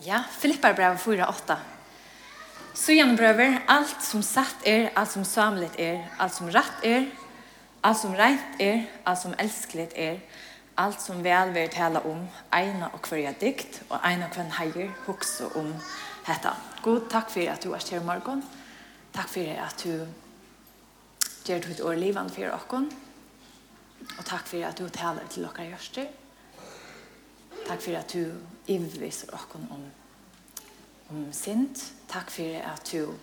Ja, Filippar brev 4.8. Så gjenbrøver alt som satt er, alt som samlet er, alt som rett er, alt som rent er, alt som elskelig er, alt som vel vil tale om, eina og hverja dikt, og ena og hvern heier, hukse om dette. God, takk for at du er her i morgen. Takk for at du gjør ditt år livet for oss. Og takk for at du taler til dere gjørster. Takk for at du iverbeviser oss om, om sint. Takk for at du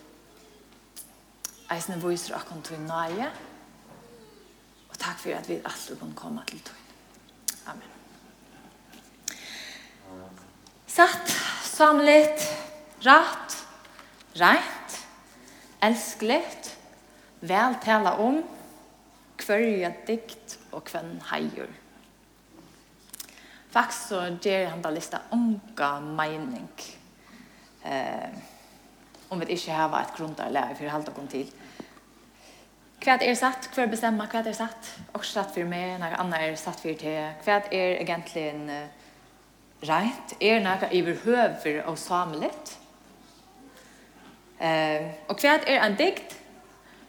eisne viser oss til nøye. Og takk for at vi alltid kan komme til tøyen. Amen. Satt, samlet, rett, rent, elsklet, veltale om, kvørja dikt og kvønn heier. Faktisk så gjør han da lista unga mening. Eh, om vi ikke har et grunn til å for å holde dere til. Hva er satt? Hva er bestemmer? Hva er satt? Og satt for meg, noe annet er satt for til. Hva er egentlig en rent? Er noe overhøver og samlet? Eh, og hva er en dikt?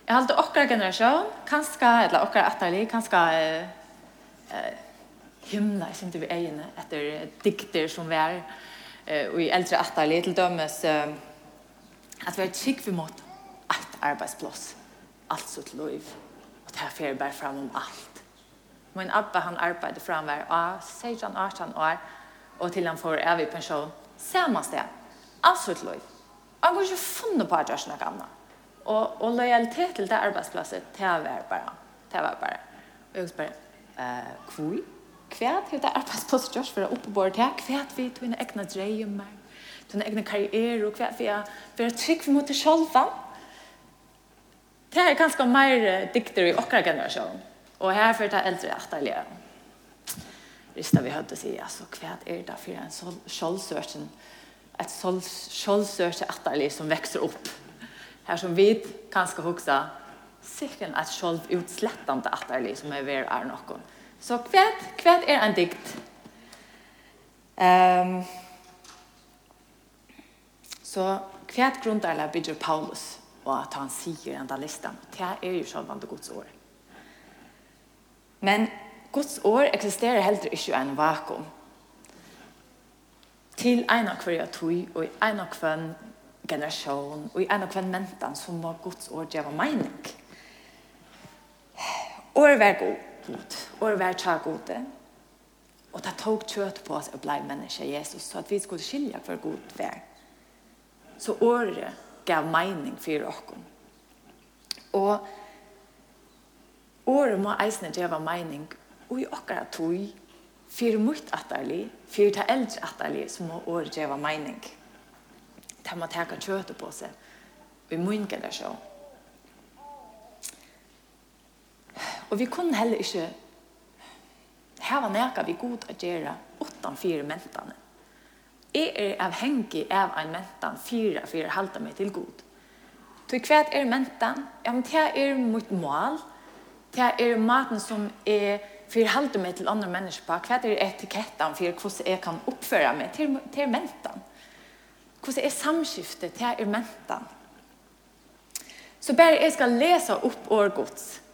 Jeg holder okker generasjon, kanskje, eller okkara etterlig, kanskje eh, himla i sinter vi øyne etter dikter som vi er, og i eldre atterlig til dømes at vi er trygg vi mot alt arbeidsplass, alt sitt liv, og det fer bare fram om alt. Min abba han arbeidde fram hver av 16-18 år, og til han får evig pensjon, samme sted, alt sitt liv. Han går ikke funnet på at jeg snakker annet. Og, og lojalitet til det arbeidsplasset, det var bare, det var bare. Og jeg spør, eh, hvor? kvært hur det är hevur tað arbeiðspláss just fyrir uppbor här kvært vi til en egna dreymar, til en egna karriär och kvært við vera tryck för mot det själva Det er ganske mer dikter i okkar generasjon. Og her fyrir det eldre atterlige. Rista vi hørte si, altså, hva er det for en skjoldsørsen, et skjoldsørse atterlig som vekser opp? Her som vi kanskje hoksa, sikkert et sjålvutslettende atterlig som er ved er noen. Så kvært, kvært er en dikt. Ehm um, så kvært grundarla bidr Paulus og at han sier enda listan. Det er jo sjølvande Guds år. Men Guds år eksisterer heller ikke i en vakuum. Til en av hver tog, og i en av hver generasjon, og i en av hver mentan, så må Guds år gjøre mening. År er god god og det var tja gode. Og det tog kjøtt på oss og blei menneske Jesus, så at vi skulle skilja for god vær. Så året gav mening for dere. Og året må eisne djeva mening, og i okkara tog, fyrir mot atterlig, fyrir ta eldre atterlig, så må året djeva mening. Det må teka kjøtt på seg, og i munn generasjon. Og vi kunne heller ikke hava neka vi god å gjøre åttan fire mentene. Jeg er avhengig av en mentan fire for å halte meg til god. Så hva er mentan? Ja, men det er mitt mål. Det er maten som er for å halte meg til andre mennesker på. Hva er etiketten for hvordan jeg kan oppføre meg til, til mentan? Hvordan er samskiftet til er mentan? Så bare jeg skal lese opp årgods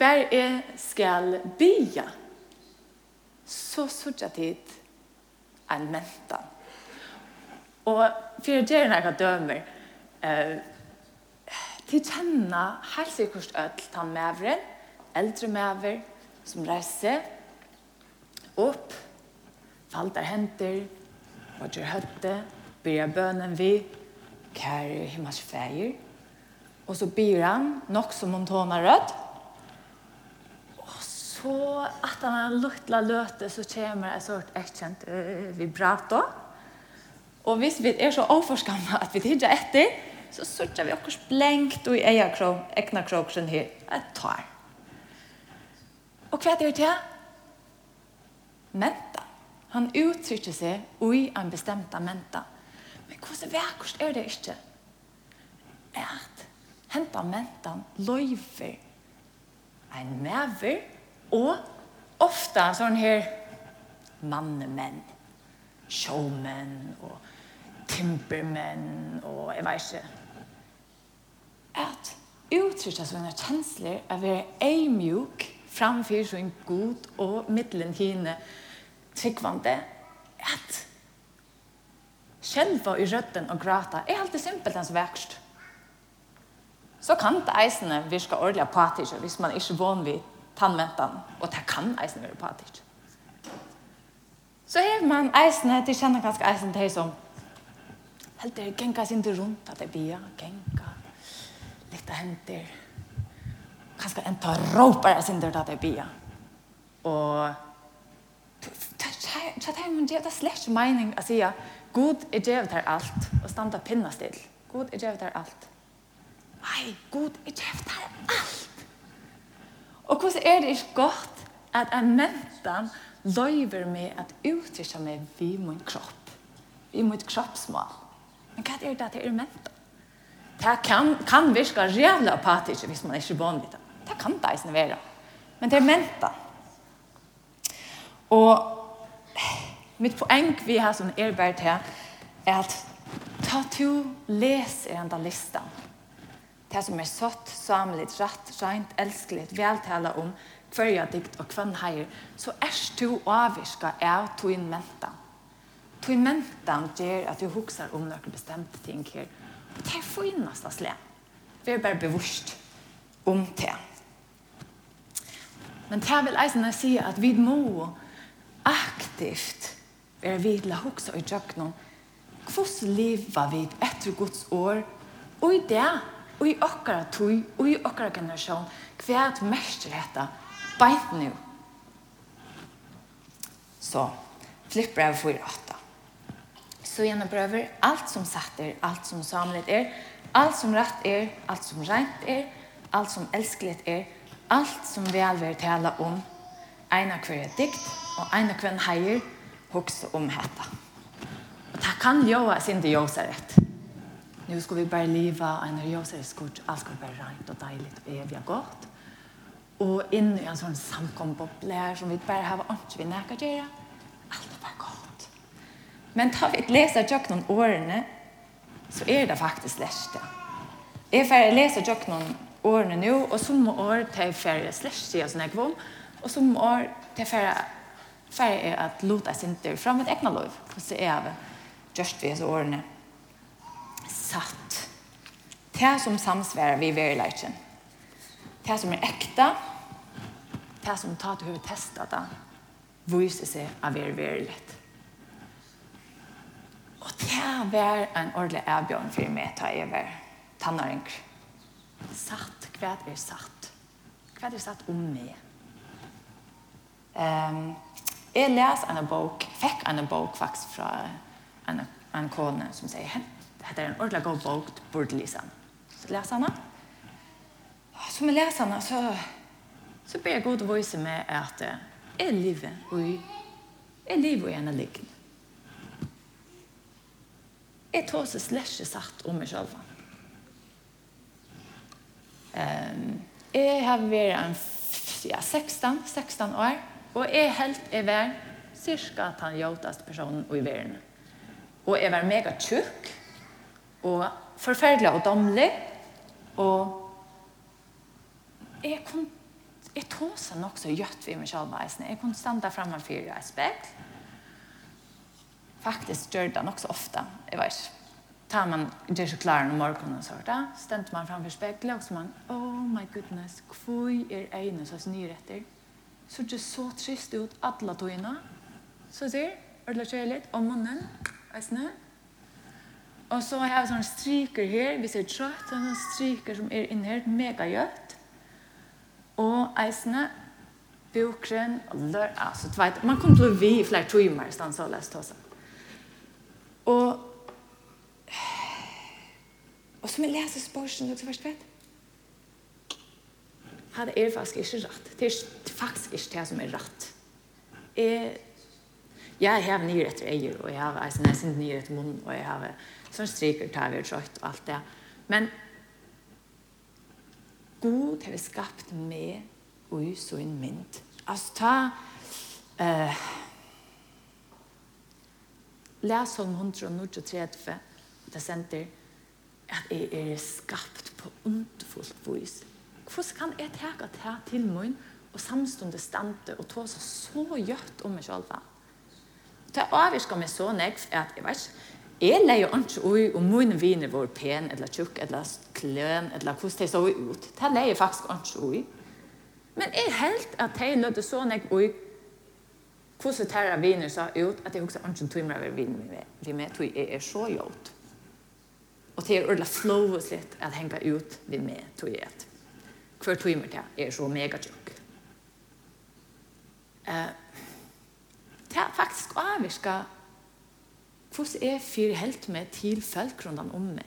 bare jeg skal bya, Så sørger jeg tid en mentan. Og fyrir djerna jeg kan dømer, eh, til kjenne helt sikkert ødel tann mævren, eldre mæver, som reiser opp, faltar henter, og gjør høtte, byrja bønen vi, kære himmels feir, og så byr han nok som om tånar rødt, Så att han luktla löte så kommer en sort erkänt vibrato. Och hvis vi är så oforskamma att vi tittar etter, så sørger vi också blänkt og i eia krog, äkna krogsen här. Ett tar. Och hva er det? Menta. Han uttrycker sig i en bestämda menta. Men hvordan vekkert är det inte? at henta mentan løyver en mever, Og ofta sånn her mannemenn, showmenn og timpermenn og jeg vet ikke. At uttrykta sånne kjensler av å være eimjuk framfor sånn god og middelen hine tryggvande at skjelva i røtten og grata er alltid simpelt hans vekst. Så kan det eisene virka ordentlig apatisk hvis man ikke vann vidt tannventan, og det kan eisen være patisk. Så har man eisen, det kjenner ganske eisen til som helt det genka sin til rundt, at det blir genka, litt henter, kanskje en tar jeg sin til at det blir Og Så det er det er slett mening å si God er djevet her alt og standa pinna still. God er djevet her alt. Nei, God er djevet her Og hvordan er det ikke godt at en mentan løyver meg at utrykja meg vi min kropp, vi mitt kroppsmål. Men hva er det at det er mentan? Det kan, kan virka rævla apatisk hvis man er ikke vanlig det. Kan det ikke være. Men det er mentan. Og mitt poeng vi har som er bare til er at ta to leser enda listan Det som er sått, samlet, rett, rent, elskelig, veltale om hverja dikt og kvann heier, så er du avvirka av tog mentan. Tog mentan gjør at du huksar om noen bestemte ting her. Og det er finast av slem. Vi er bare bevurst om det. Men det vil eisene si at vi må aktivt være vidla huksa i djøknum. Hvordan lever vi etter Guds år? Og i det og i okkara tui, og i okkara generasjon, kvært mester hetta, beint nu. Så, flipp brev 4-8. Så gjennom prøver, alt som satt er, alt som samlet er, alt som rett er, alt som rent er, alt som elskeligt er, alt som velver tala om, eina hver er dikt, og eina hver heier, hokse om hetta. Og det kan jo være sin diosarett nu ska vi bara leva en röseskort, allt ska vara rent och dejligt och eviga gott. Och in i en sån samkomboblär som vi bara har ont vi näka göra, allt är bara gott. Men tar vi ett läsa jag någon åren så är det faktiskt läst det. Jag får läsa jag någon årene nu och som år tar jag färre släst jag sån här kvom och som år tar jag färre för är att låta sig inte fram ett egna liv. Så är det just det så årene satt. Det som samsvarar vi verilegjen. Det som er ekta, det som tar til huvud testa det, viser seg av er verilegjen. Og det var en ordentlig avbjørn for meg ta over tannering. Satt, hva er satt? Hva er satt om meg? Um, jeg les en bok, fikk en bok faktisk fra en, en kone som sier henne Dette er en ordentlig god bok du burde lese den. Så leser han den. Så med leser han så, så ber jeg god å vise meg at jeg lever i jeg lever i en av liggen. Jeg tar seg slett ikke sagt om meg selv. Um, jeg har vært en, ja, 16, 16 år, og jeg helt er vært cirka den jødeste personen i verden. Og jeg var mega tjukk, og forferdelig og domlig, og jeg kunne jeg tog seg nok så gjøtt vi med kjallbeisen. Jeg kunne standa fremme for et spekl. Faktisk gjør det nok så ofte, jeg vet ikke. Tar man det så klare når morgenen og sånt, stendte man fremme for speklet, og så man, oh my goodness, hvor er øynene så nyretter? Så det så trist ut, alle togene. Så sier, er det kjærlighet, om munnen, eisene. Og så har jeg sånne stryker her, hvis jeg er trøtt, sånne stryker som er inne her, mega gjøtt. Og eisene, bokren, og lør, altså, du vet, man kom til å vi i flere timer, stand så lest også. Og, og som jeg leser spørsmål, du vet, vet, hadde er faktisk ikke rett. Det er faktisk ikke det som er rett. Jeg, jeg har nyrett i eier, og jeg har eisen nye etter munnen, og jeg har som striker tar vi trøyt og alt det. Men god har vi skapt med og i så en mynd. Altså ta uh, les om 133 det sender at jeg er skapt på underfullt vis. Hvordan kan jeg tega det til min og samstående stande og ta seg så gjørt om meg selv? Det avvirker meg så nekv at jeg vet ikke Jeg leier ikke ui om mine viner var pen, eller tjukk, eller kløn, eller hvordan de så ut. Det leier faktisk ikke ui. Men jeg helt at de lødde så nek ui hvordan tæra viner så ut, at jeg også ikke tog meg over viner vi med tog jeg er så gjort. Og det er ordentlig flowet litt at henge ut vi med tog jeg et. Hver tog meg til er så mega tjukk. Uh, det er faktisk avvirket hvordan er fyr helt med til følgrundene om meg?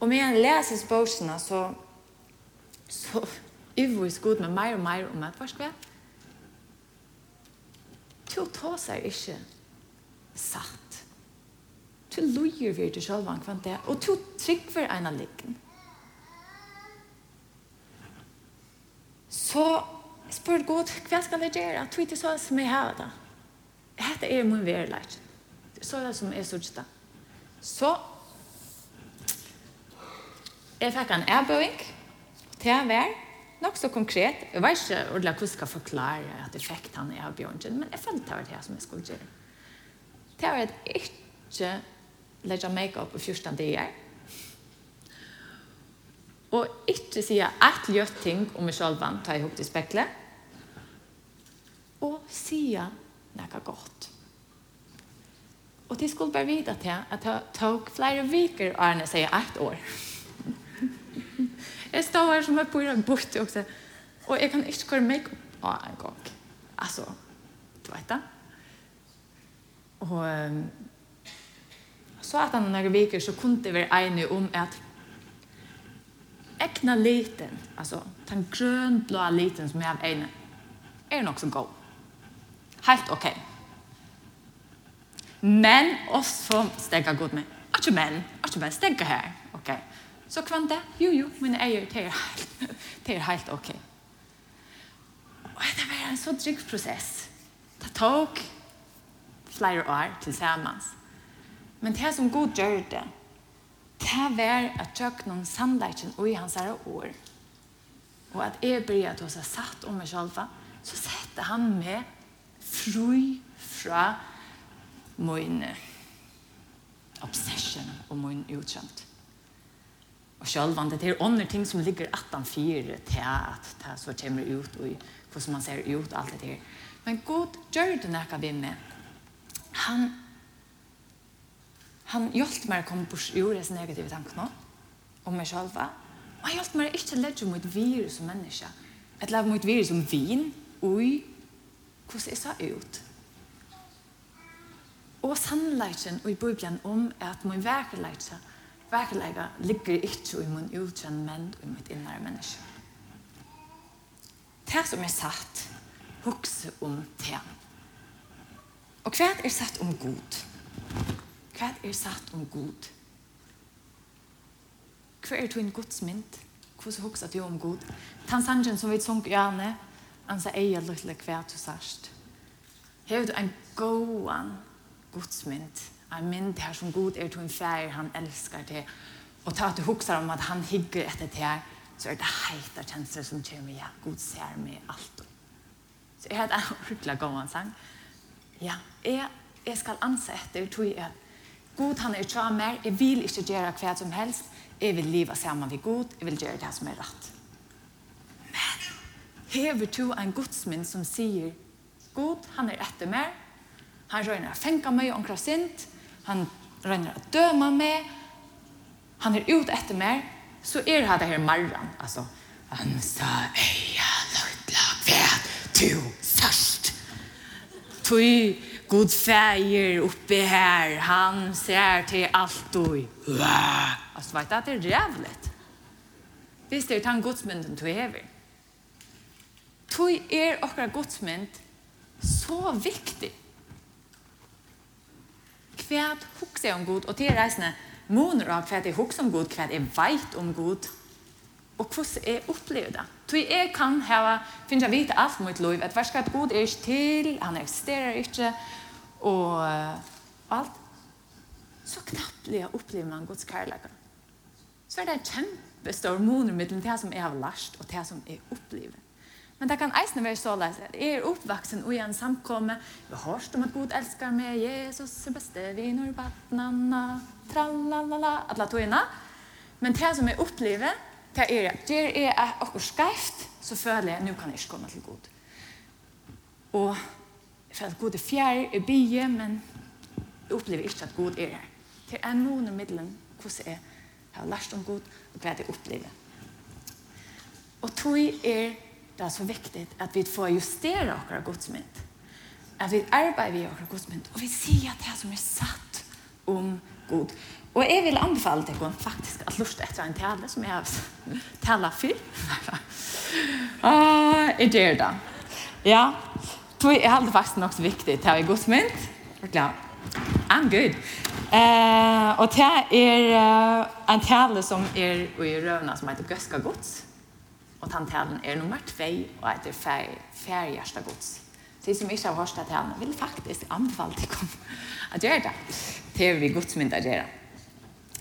Og med en leses bøsene, så, så uvis god med mer og mer om at, hva skal jeg? Du tar seg ikke satt. Du løyer vi til selv hva det og du trykker en av likken. Så spør Gud, hva skal jeg gjøre? Du ikke så som jeg har det. Hette er min verleggende så er det som er sørst da. Så jeg fikk en erbøving til å være nok så konkret. Jeg vet ikke hvordan jeg skal forklare at jeg fikk den erbøvingen, men jeg følte det var det som jeg skulle gjøre. Det var at jeg ikke legge make-up på 14 dager, og ikke si et gjørt ting om meg selv, tar jeg opp til speklet, og si noe godt. Og de skulle bare vite til at det tok flere viker och Arne sier ett år. jeg stod her som var på en bort også. Og jeg kan inte köra mig på en gang. Altså, du vet det. Och så at han noen viker så kunne det være enig om at ekna liten, altså den grønblå liten som jeg har ägnat, er nok så god. Helt okej. Okay. Men også stegger godt med. Ikke men, ikke men, stegger her. Ok. Så kvann det? Jo, jo, mine eier, det er helt, det er helt ok. Og det var en så trygg prosess. Det tok flere år til sammen. Men det som god gjør det, det var at jeg noen sannleggen i hans her år. Og at jeg begynte at ha satt om meg selv, så sette han meg fri fra min obsession og min utkjent. Og selv om det er andre ting som ligger attan fire til at det så kommer ut og hvordan man ser ut og alt det her. Men god gjør det nekka vi med. Han han hjelpte meg å komme på ur negative tanker nå om meg selv. Og han hjelpte meg ikke å legge mot virus som menneske. Et legge mot virus som vin, og hvordan jeg sa ut og sannleikken i Bibelen om at min verkeleikje verkeleikje ligger ikke i min utkjenn menn og i mitt innere menneske. Det som er satt, hukse om det. Og hva er satt om god? Hva er satt om god? Hva er to en godsmynd? Hvordan hukse du om god? Tansangen som vi sunk i Ane, han sa eier litt hva du sørst. Hever du en gåan Guds mynd. En mynd her som god er til en fjær han elsker til. Og ta at du hukser om at han hygger etter til her, så er det heit av kjenslere som kommer ja, God ser meg alt. Så jeg har en ordentlig gående sang. Ja, jeg, jeg skal anse etter, tror jeg at God han er tra mer, jeg vil ikke gjøre hva som helst, jeg vil leve sammen med God, jeg vil gjøre det som er rett. Men, hever du en godsmynd som sier, God han er etter mer, Han røyner å fenga meg omkra sint. Han røyner å døma meg. Han er ut etter meg. Så er det her marran. Altså, han sa, Eia, lukt lag ved, du først. Tui, god feir oppi her. Han ser til alt du. Altså, vet du at det er rævligt? Hvis det er tann godsmynden du hever. Tui er okkar godsmynd så viktig kvært hugsa om Gud og til reisene måner av kvært jeg hugsa om Gud, kvært jeg veit om Gud og hvordan jeg opplever det. Så jeg kan hava, finne vite alt mot liv, at verskap Gud er ikke til, han eksisterer ikke, og, og alt. Så knapplig opplever man Guds kærlighet. Så er det en kjempestor måner mellom det som jeg har lært, og det som jeg opplever. Men det kan eisne være så leis. Jeg er oppvaksen og igjen samkomme. Jeg har hørt om at Gud elsker meg. Jesus er beste viner, badnanna, tralalala, atla togene. Men det som jeg opplever, det er at det er akkurat skreft, så føler jeg, nå kan jeg ikke komme til Gud. Og jeg føler at Gud er fjær, i byen, men jeg opplever ikke at Gud er her. Det er noen av midlene hvordan jeg har lært om Gud, og hva jeg opplever. Og tog er det är så viktigt att vi får justera våra godsmynd. Att vi arbeider vid våra godsmynd. Och vi ser att det är som er satt om god. Och jag vill anbefale dig faktisk at att etter en tale som jag talar för. ah, är det då? Ja, det är nok faktiskt viktig viktigt här i godsmynd. Ja, I'm good. Eh, uh, och det är uh, en tale som är i rövna som heter Gøska gods. Og den talen er nummer 2, og heter Færgjørsta gods. Så de som ikke har hørt talen, vil faktisk anbefale til kom å gjøre det. Det er vi godsmynda å gjøre.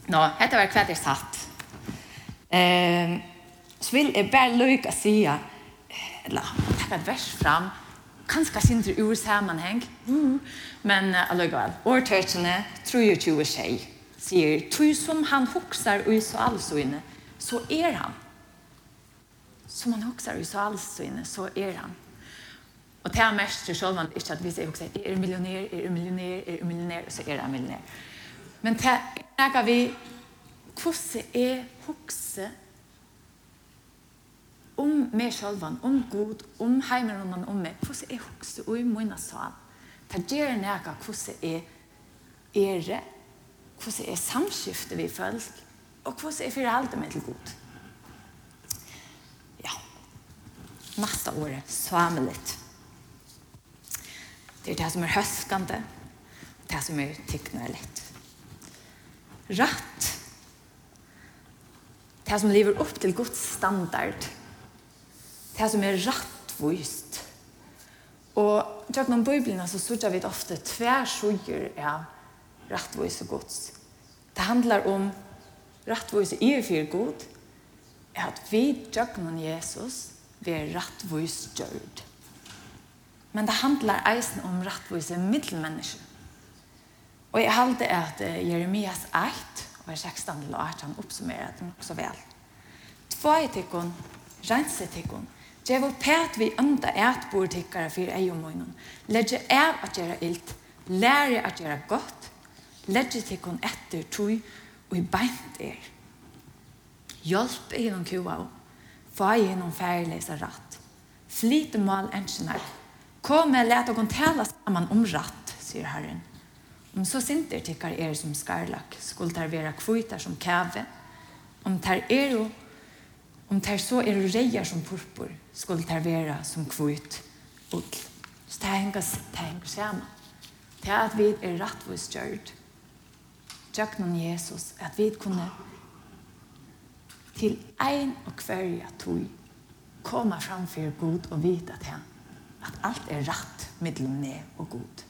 Nå, dette var kvart er satt. Eh, så vil jeg bare lykke å si, eller takk et vers fram, kanskje sindre ur sammenheng, mm. men uh, allikevel. Årtørkene tror jo ikke sier, «Tøy som han hokser og i så allsøgne, så er han.» som han också i så alls så inne så är han. Og det er mest til man ikke at vi sier också er millionær, er millionær, er millionær, så er han millionær. Men det här vi hvordan er hokse om meg sjølvan, om god, om heimerommene, om meg, hvordan er hokse og i munna sal. Det gjør nega hvordan er ere, hvordan er samskiftet vi folk, og hvordan er for alt med til god. nästa år samligt. Det är det som är höskande, det som är tycknärligt. Rätt, det som lever upp till Guds standard, det som är rättvist. Och jag någon bibeln så såg vi ofta tvärsugor är rättvist och Guds. Det handlar om rättvist i för god, att vi tjöknar Jesus, være rettvis gjørt. Men det handlar eisen om rettvise middelmenneske. Og jeg halte at Jeremias 8, og 16 til 18, oppsummerer det nok så vel. Tvei tikkun, rense tikkun, Djevo pet vi ønda et bordtikkare for ei og munnen. Legge av at gjøre ilt, lære at gjøre godt, legge tikkun etter tog og i beint er. Hjelp i noen kua og få noen færleisa ratt. Flit mal enskinar. Kom med let og tala saman om ratt, sier Herren. Om så sinter tikkar er som skarlak, skuld ter vera kvitar som kæve. Om ter er jo, om ter så er reier som purpur, skuld ter vera som kvit ull. Så det henger, det henger saman. Det er at vi er rattvist gjørt. Tjøk noen Jesus, at vi kunne til ein og kvarja tog koma framfor Gud og vita til han at alt er rett mellom meg og Gud.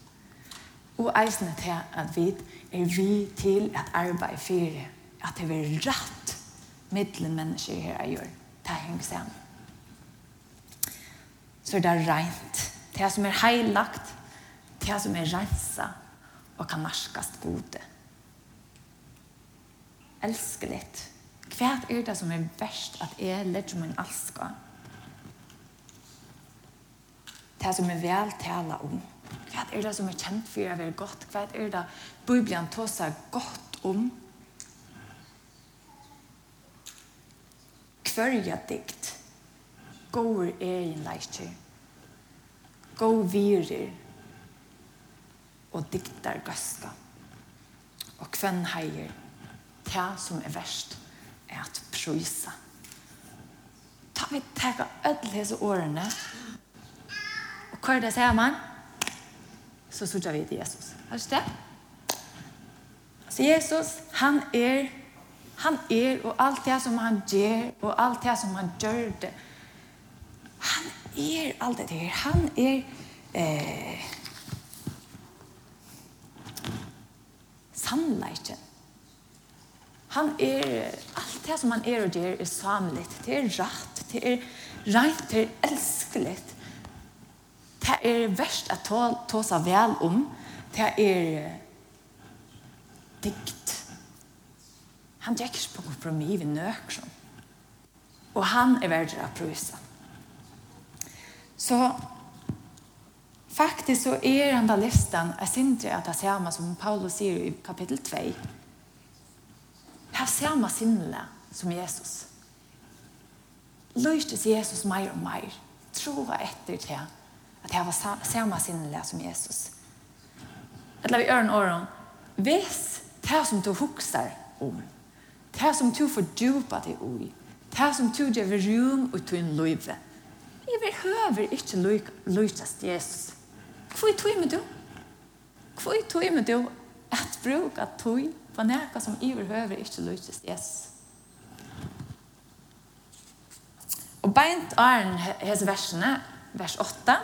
Og eisne til at vi er vi til at arbeid fyrir at det er rett mellom mennesker her jeg gjør. Det henger sammen. Så det er rent. Det som er heilagt, det som er rensa og kan marskast gode. Elskelig. Elskelig hva er det som er verst at jeg legger min alska? Det som er vel tala om. Hva er det som er kjent for å være godt? Hva er det Bibelen tar seg godt om? Kvørja dikt. Gåur en leikjer. Gå virer. Og diktar gaska. Og hvem heier. Det som er verst at prøysa. Ta vi teka öll hese årene og hva er det sier man? Så sørger vi til Jesus. Har du det? Så Jesus, han er han er og alt det som han gjør og alt det som han gjør det han er alt det her han er eh, sannleikken han er alt det som man er og gjør er samlet. Det er rett, det er rent, det er elskelig. Det er verst å ta, ta seg vel om. Det er dikt. Han drekker ikke på kompromis ved nøkron. Og han er verdt av prøysa. Så faktisk så er han da listan, jeg synes at det er samme som Paulus sier i kapittel 2, har ser sinne som Jesus. Løytes Jesus mer og mer. Troa etter til at jeg var samme sinnele som Jesus. Eller vi øren åren, hvis det som du hukser om, det som du fordjupa deg i, det som du gjør rum og tog en løyve, vi behøver ikke løytes Jesus. Hvor tog med du? Hvor tog med du at bruka tog på näka som överhöver inte lyses yes. Og beint arn hese versene, vers 8,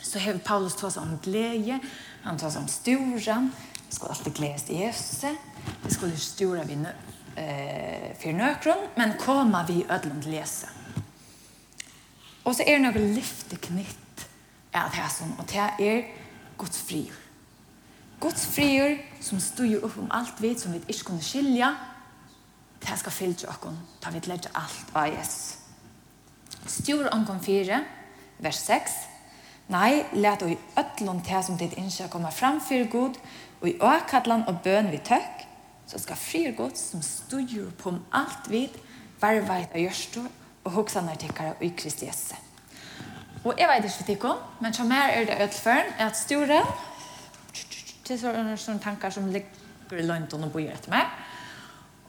så hever Paulus tås om glede, han tås om storan, vi skal alltid gledes til Jesus, vi skal stora vi eh, for nøkron, men koma vi ødlom til Jesus. Og så er det noe lyfteknytt av det som, og det er Guds frigjør. Guds frier som styr upp om allt vi som vi inte kunde skilja. Det här ska fylla oss. Ta vi lägga allt av Jesus. Styr omkom 4, vers 6. Nei, let i ötlån til som ditt innskja komme fram for god, og i åkallan og bøn vi tøkk, så skal frier god som styr på om alt vid, være veit av gjørstå og hoksanar tikkara i Kristi Jesu. Og jeg vet ikke for tikkum, men som her er det ødelføren, er at storen det er sånne, sånne tanker som ligger i London og bor etter meg.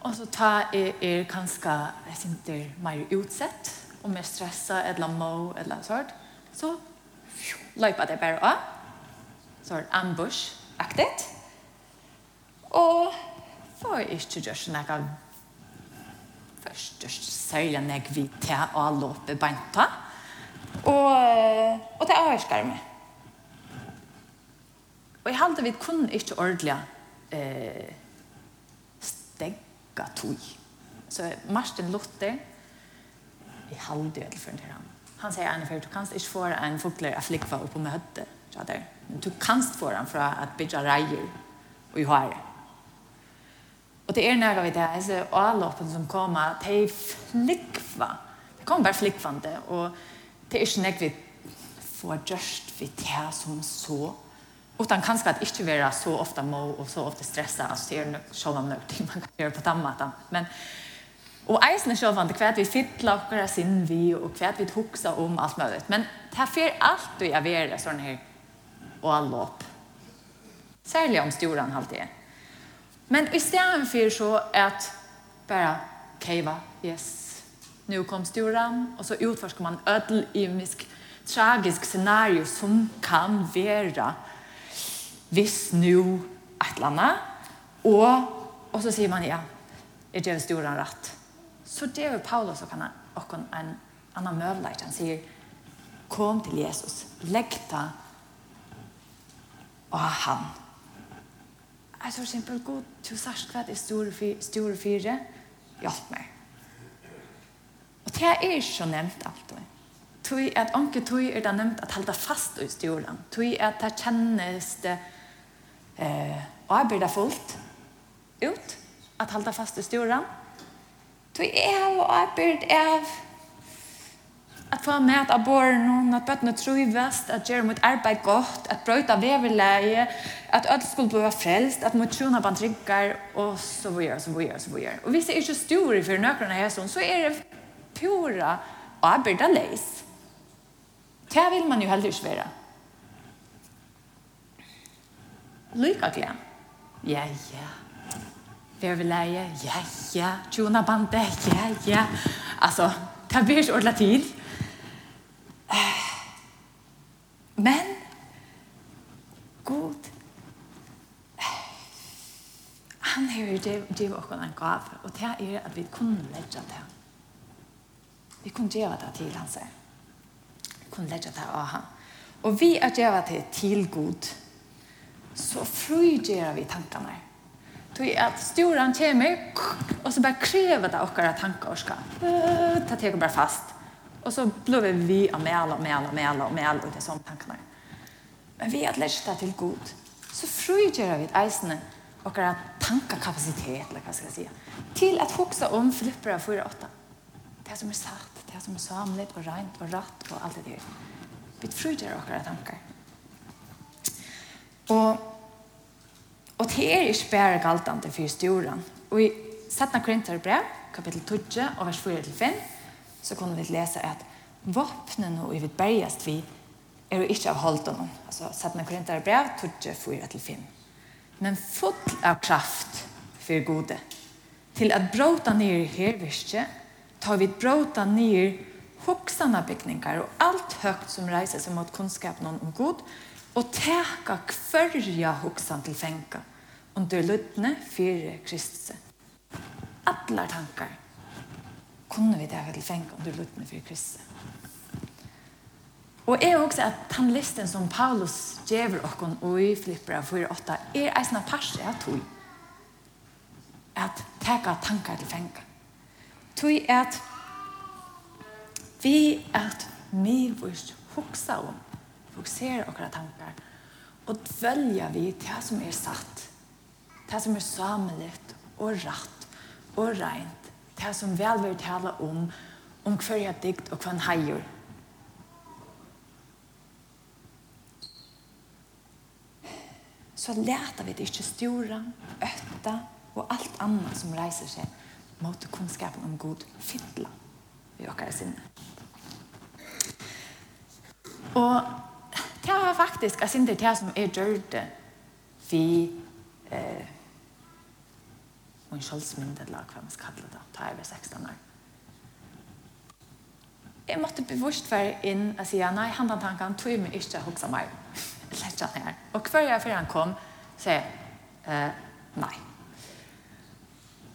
Og så tar jeg er kanskje, jeg synes det er mer utsett, og mer stresset, eller må, eller sånt. Så løper det bare av. Så er ambush-aktigt. Og får jeg ikke gjøre sånn jeg først særlig når jeg vet til å løpe banta. Og, og det avhørsker meg. Og jeg halte vi kunne ikke ordentlig eh, stegga tog. Så Martin Luther, jeg halte jo for til ham. Han sier en før, du kan ikke få en fotler av flikva oppe med høtte. Men Du kan få den fra at bygge reier og i høyre. Og det er nærmere vi det, disse avloppen som kommer, det er flikva. Det kommer bare flikvande, og det er ikke nek vi får gjørst vi det som så utan kanske att inte vara så ofta må och så ofta stressa alltså det är nog själva något man kan göra på tammatan men och eisen är själva det kvärt vi fittla och våra sin vi och kvärt vi huxa om allt möjligt. Men det här för allt du jag vill sån här och all lopp särskilt om storan alltid är men istället för så att bara keva yes. Nu kom storan och så utforskar man ödel i misk tragisk scenario som kan vara hvis nu et eller annet, og, og så sier man ja, er det stor en rett. Så det er Paulus og han og en annen møvleit, han sier, kom til Jesus, legg deg og han. Jeg tror simpel, god, du sørst hva det er store fire, hjelp meg. Og det er ikke så nevnt alltid. Tui at onke tui er det nevnt at halda fast i stolen. Tui at det kjennes det eh, arbeta fullt ut, att hålla fast i storan. Du är har arbet av att få med av borgen, at bøttene trivast, att göra mot arbete godt, att bryta veverleie, att öll skulle bli frälst att mot trona på tryggar, och så vidare så vidare så videre. Og hvis det er stor för nökrarna här sånn, så är det pura arbeta leis. Det vill man ju heller ikke være. Lykke glem. Ja, ja. Vær vi leie. Ja, ja. Tjona bande. Ja, ja. Altså, det blir ikke ordentlig tid. Men, god, han har givet oss en gav, og det er at vi kunne legge det. Vi kunne gjøre det til han, sier. Vi kunne legge det av han. Og vi er gjøre det til god så frugjer vi tankene. Tog at storan kommer, og så bare krever det åkere tanker og skal ta teg og bare fast. Og så blir vi av mel og mel og mel og mel ut i sånne tankene. Men vi har lært det til god. Så frugjer vi eisene åkere tankekapasitet, eller hva skal jeg si, til at fokuset om flipper av 4-8. Det som er satt, det som er samlet og rent og ratt og alt det der. Vi frugjer åkere tanker. Og Og det er ikke bare galtende for stjoren. Og i 17. Korinther brev, kapittel 12 og vers 4-5, så kunne vi lese at våpnene og vi vitt bergast vi er jo ikke av holden. Altså 17. Brev, 12, 4-5. Men full av kraft for gode. Til at bråta ned her virke, tar vi bråta ned hoksane bygninger og alt høgt som reiser seg mot kunnskapen om god, og og teka kvarja hoksan til fenga under lødne fire Kristus. Atlar tankar kunne vi teka til fenga under lødne fire Kristus. Og jeg også at den listen som Paulus gjever okkon og i Filippera 4-8 er eisna parse av tog at teka tankar til fenga. Tog at vi at vi mivurs hoksa om fokusera våra tankar og dvälja vid det som er satt. Det som er samlet og ratt og rent. Det som vel vil tala om om kvarja dikt och kvarn hajor. Så leter vi det ikke stora, øtta og allt annet som reiser seg mot kunnskapen om god fytla i åkare sinne. Og var faktisk jeg synes det som er gjørte vi eh, og en kjølsmynd eller hva man skal kalle det da jeg var 16 år jeg måtte bevorst være inn og si nei, han den tanken tog meg ikke å huske meg lett han her og hver jeg før han kom sier jeg eh, nei.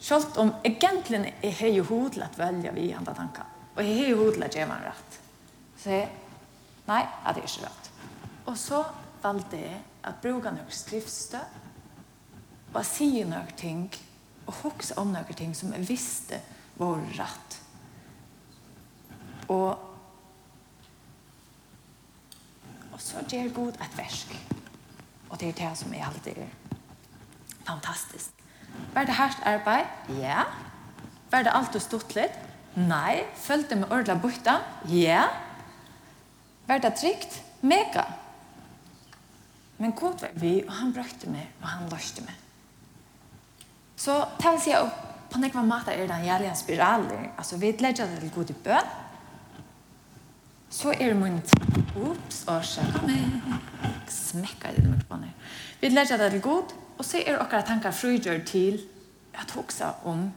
Sjalt om egentlig er jeg jo hod at velge vi andre tanker, og jeg er jo hod at jeg var rett, så jeg, nei, det er ikke rett. Og så valgte jeg at bruka noen skriftstø, og si noen ting, og hokse om noen ting som jeg visste var rett. Og og så gjør god et versk. Og det er det som er alltid er fantastisk. Var det hardt arbeid? Ja. Var det alt og stått litt? Nei. Følte med ordla borta? Ja. Var det trygt? Mega. Men god var vi, og han brøkte meg, og han løste meg. Så til å si opp, på nekva mater er det en jævlig spiral. Altså, vi legger det til god i bøn. Så er det min Ups, og så kom jeg. smekker i med mikrofonen. Vi legger det til god, og så er det akkurat tanker frigjør til at hoksa om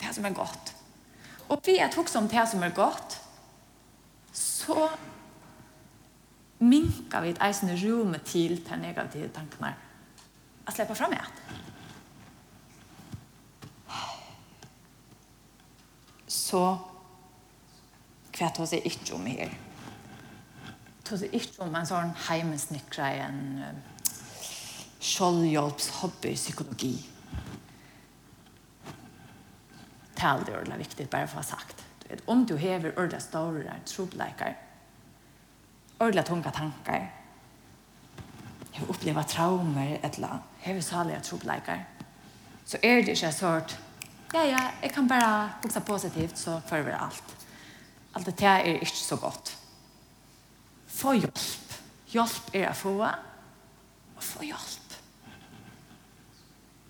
det som er godt. Og vi at hoksa om det som er godt, så minka vi et eisende rume til til negative tankene at slippe fram igjen. Så hva tar seg ikke om her? Tar seg ikke om en sånn heimesnikra i en uh, skjoldhjelpshobbypsykologi. Tal det er viktig, bare for å ha sagt. Om du hever ordet store trobleikere, ordentlig tunga tankar. Jeg opplever traumer, eller jeg vil salige trobleikar. Så er det ikke sort, ja, ja, jeg kan bare buksa positivt, så får vi alt. Alt det er ikke så godt. Få hjelp. Hjelp er å få, og få hjelp.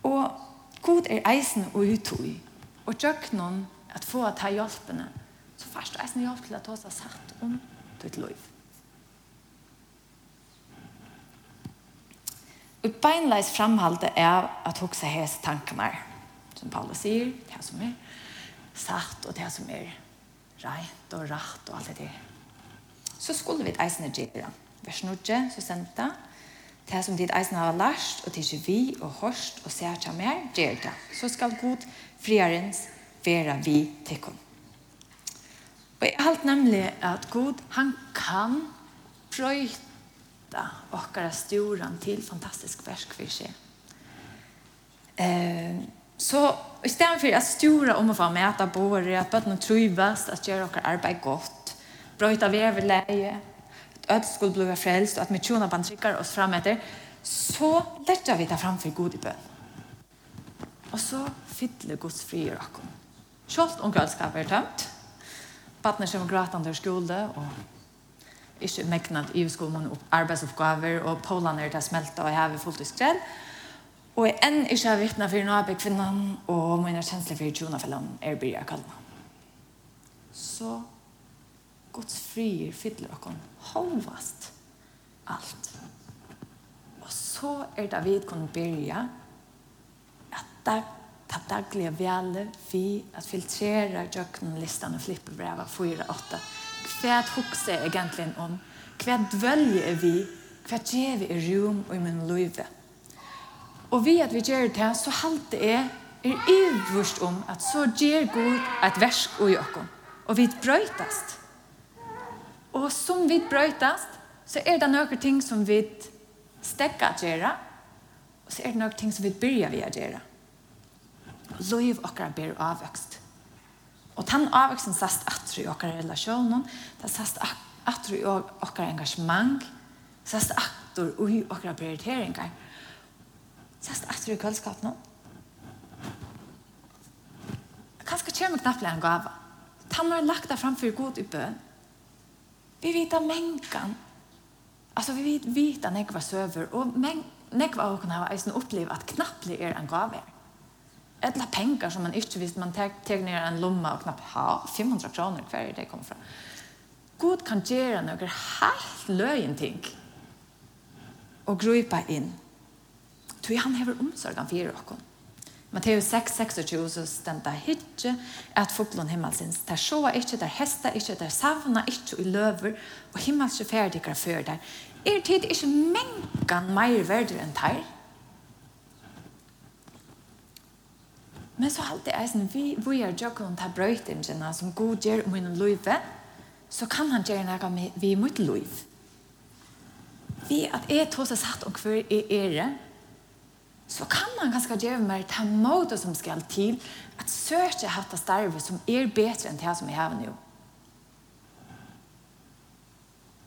Og god er eisen og uttøy. Og gjør noen at få ta hjelpene, så først eisen hjelp til at ta har satt om ditt liv. Og beinleis framhalde er at hoksa hes tankene, som Paulus sier, det som er satt og det som er rett og rett og alt det der. Så skulle vi et eisende gjøre. Vers 9, så sendte det. Det som ditt eisen har lært, og til vi og hørst og ser til mer, gjør det. Så skal god friarens være vi til kun. Og jeg har nemlig at god, han kan brøyte och okkara stjóran til fantastisk verk för sig. Eh, så i stedet for at stjóra om å få med at båre, at bøttene trivast, at gjøre okkara arbeid godt, brøyta veverleie, at øde skulle bli frelst, og at vi tjona bandtrykker oss fram etter, så lærte vi det framfor god i bøn. Og så fyller Guds fri i akkom. Kjolt om kveldskapet er tømt, Badner kommer gråtande ur skole, og ikke meknet i skolen og arbeidsoppgaver, og polene er til å smelte, og jeg har fullt i fulltidsgrad. Og jeg enn ikke har vittnet for noe av kvinnen, og mine kjensler for tjona fellene er bryr jeg kallene. Så Guds frier fyller dere halvast alt. Og så er det vi kunne begynne at det ta daglige vele vi at filtrera jøkken listan og flippe brevet 4-8 hva hukse jeg egentlig om, hva dvølger vi, hva gjør vi i rom og i min løyve? Og vi at vi gjør det, så halte jeg er iverst om at så gjør Gud et versk og gjør Og vi brøytast. Og som vi brøytast, så er det noen ting som vi stekker å gjøre, og så er det noen ting som vi begynner vi å gjøre. Liv akkurat blir avvøkst. Og den avveksten sast atru i okkar relasjonen, den sast atru i okkar engasjement, sast atru i okkar prioriteringar, sast atru i kveldskap nå. Kanskje kommer knapplega en gava. Han har lagt det framfor god i bøn. Vi vet menkan. Altså, vi vet, vet nekva søver, og men, nekva av oss har eisen opplevd at knapplega er en gava er. Eller pengar som man inte visste. Man tar ner en lomma och knappt ha 500 kronor kvar det kommer från. God kan göra några helt löjen ting. Och grupa in. Tror han har omsorgen för oss. Matteus 6, 26 så stenda hitje at fuglon himmelsins der sjåa ikkje, der hesta ikkje, der savna ikkje i løver og himmelske ferdigra før der. Er tid ikkje mengan meir verdur enn teir? Men så halt det sånn, vi, vi er jokken til brøytingene som god gjør om min løyve, så kan han gjøre noe med vi mot løyv. Vi at jeg tog seg satt og hver er ere, så kan man ganske gjøre meg ta måte som skal til at søke hatt av starve som er bedre enn det som jeg har nå.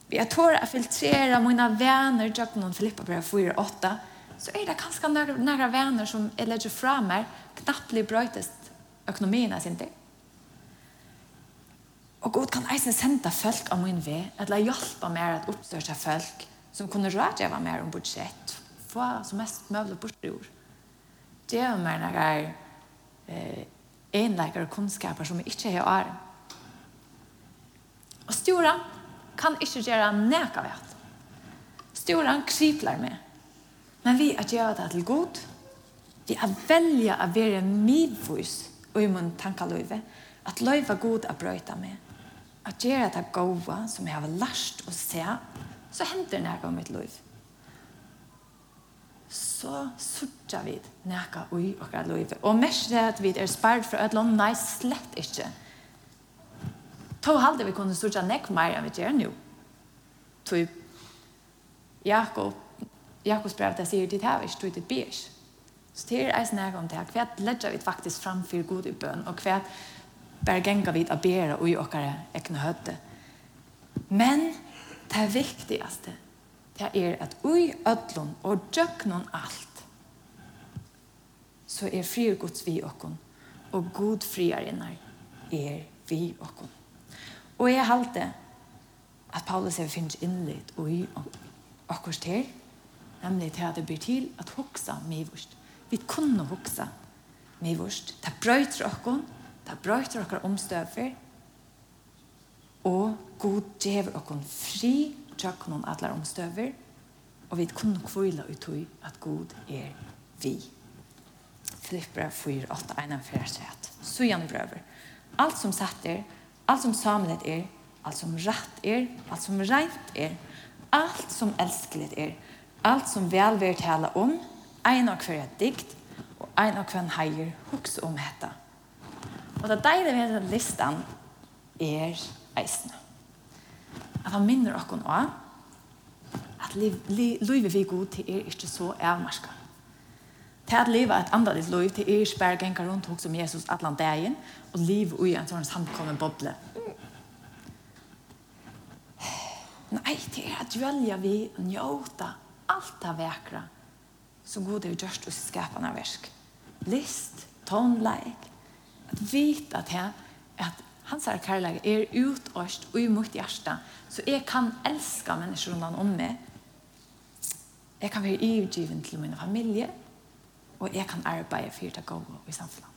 Vi har tåret å filtrere mine venner, jokken og Filippa brev 4 8, så er det kanskje nære, venner som jeg legger fra meg knapplig brøytest økonomien av sin ting. Og god kan eisen sende folk av min vei, eller hjelpe meg at oppstørre folk som kunne rådgjøre meg om budsjett, få som mest mulig bortgjord. Det er meg nære eh, enleikere kunnskaper som jeg ikke har åren. Og storan kan ikke gjøre nære vet. Storan kripler meg Men vi er göra det til god. Vi er velja å være medvis och i mun tankalöve. At løyve god att brøyta med. At göra det gode som jag har lært å se. Så henter det i mitt liv. Så sørger vi noe ui vårt liv. Och mest det att vi är spart för et land. nei, slett ikke. Tog halde vi kunne sørge noe mer enn vi gjør nu. Typ Jakob Jakobs brev där säger det här visst du det beige. Så det är en snäg om det här. Kvärt lägger vi faktiskt framför god i bön och kvärt bär gänga vid att bära och i åkare äkna hötte. Men det viktigaste det är att ui ödlon och djöknon allt så är fri gods vi åkon och god friarinnar er vi åkon. Och jag halte att Paulus har finns inlit och i åkors till Nemlig til at det blir til at hoksa mye mivurst. Vi kunne hoksa mivurst. Det brøyter okkon, det brøyter okkar omstøver, og god djever okkon fri tjøkken noen atler omstøver, og vi kunne kvile ut at god er vi. Filippra 4, 8, 1, 4, 3, Så gjerne brøver. Alt som satt er, alt som samlet er, alt som rett er, alt som rent er, alt som elskelig er, Alt som vel vi tala om, ein av hver dikt, og ein av hver heier huks om hetta. Og det deilige ved denne listan er eisene. At han minner okkon nå, at livet vi god til er ikke så avmarska. Til at livet et andalit liv til er ikke bare gengar rundt hos om Jesus atlan dagen, og liv ui en sånn samkommen boble. Nei, det er at dvelja vi og njóta alt det vekra som god är gjørst och skaparna verk. List, tonleik, att vita att här att hans här kärlek är utåst och imot mitt så jag kan elska mennesker rundt om mig. Jag kan være ivgiven till min familj och jag kan arbeta för det goda i samfunnet.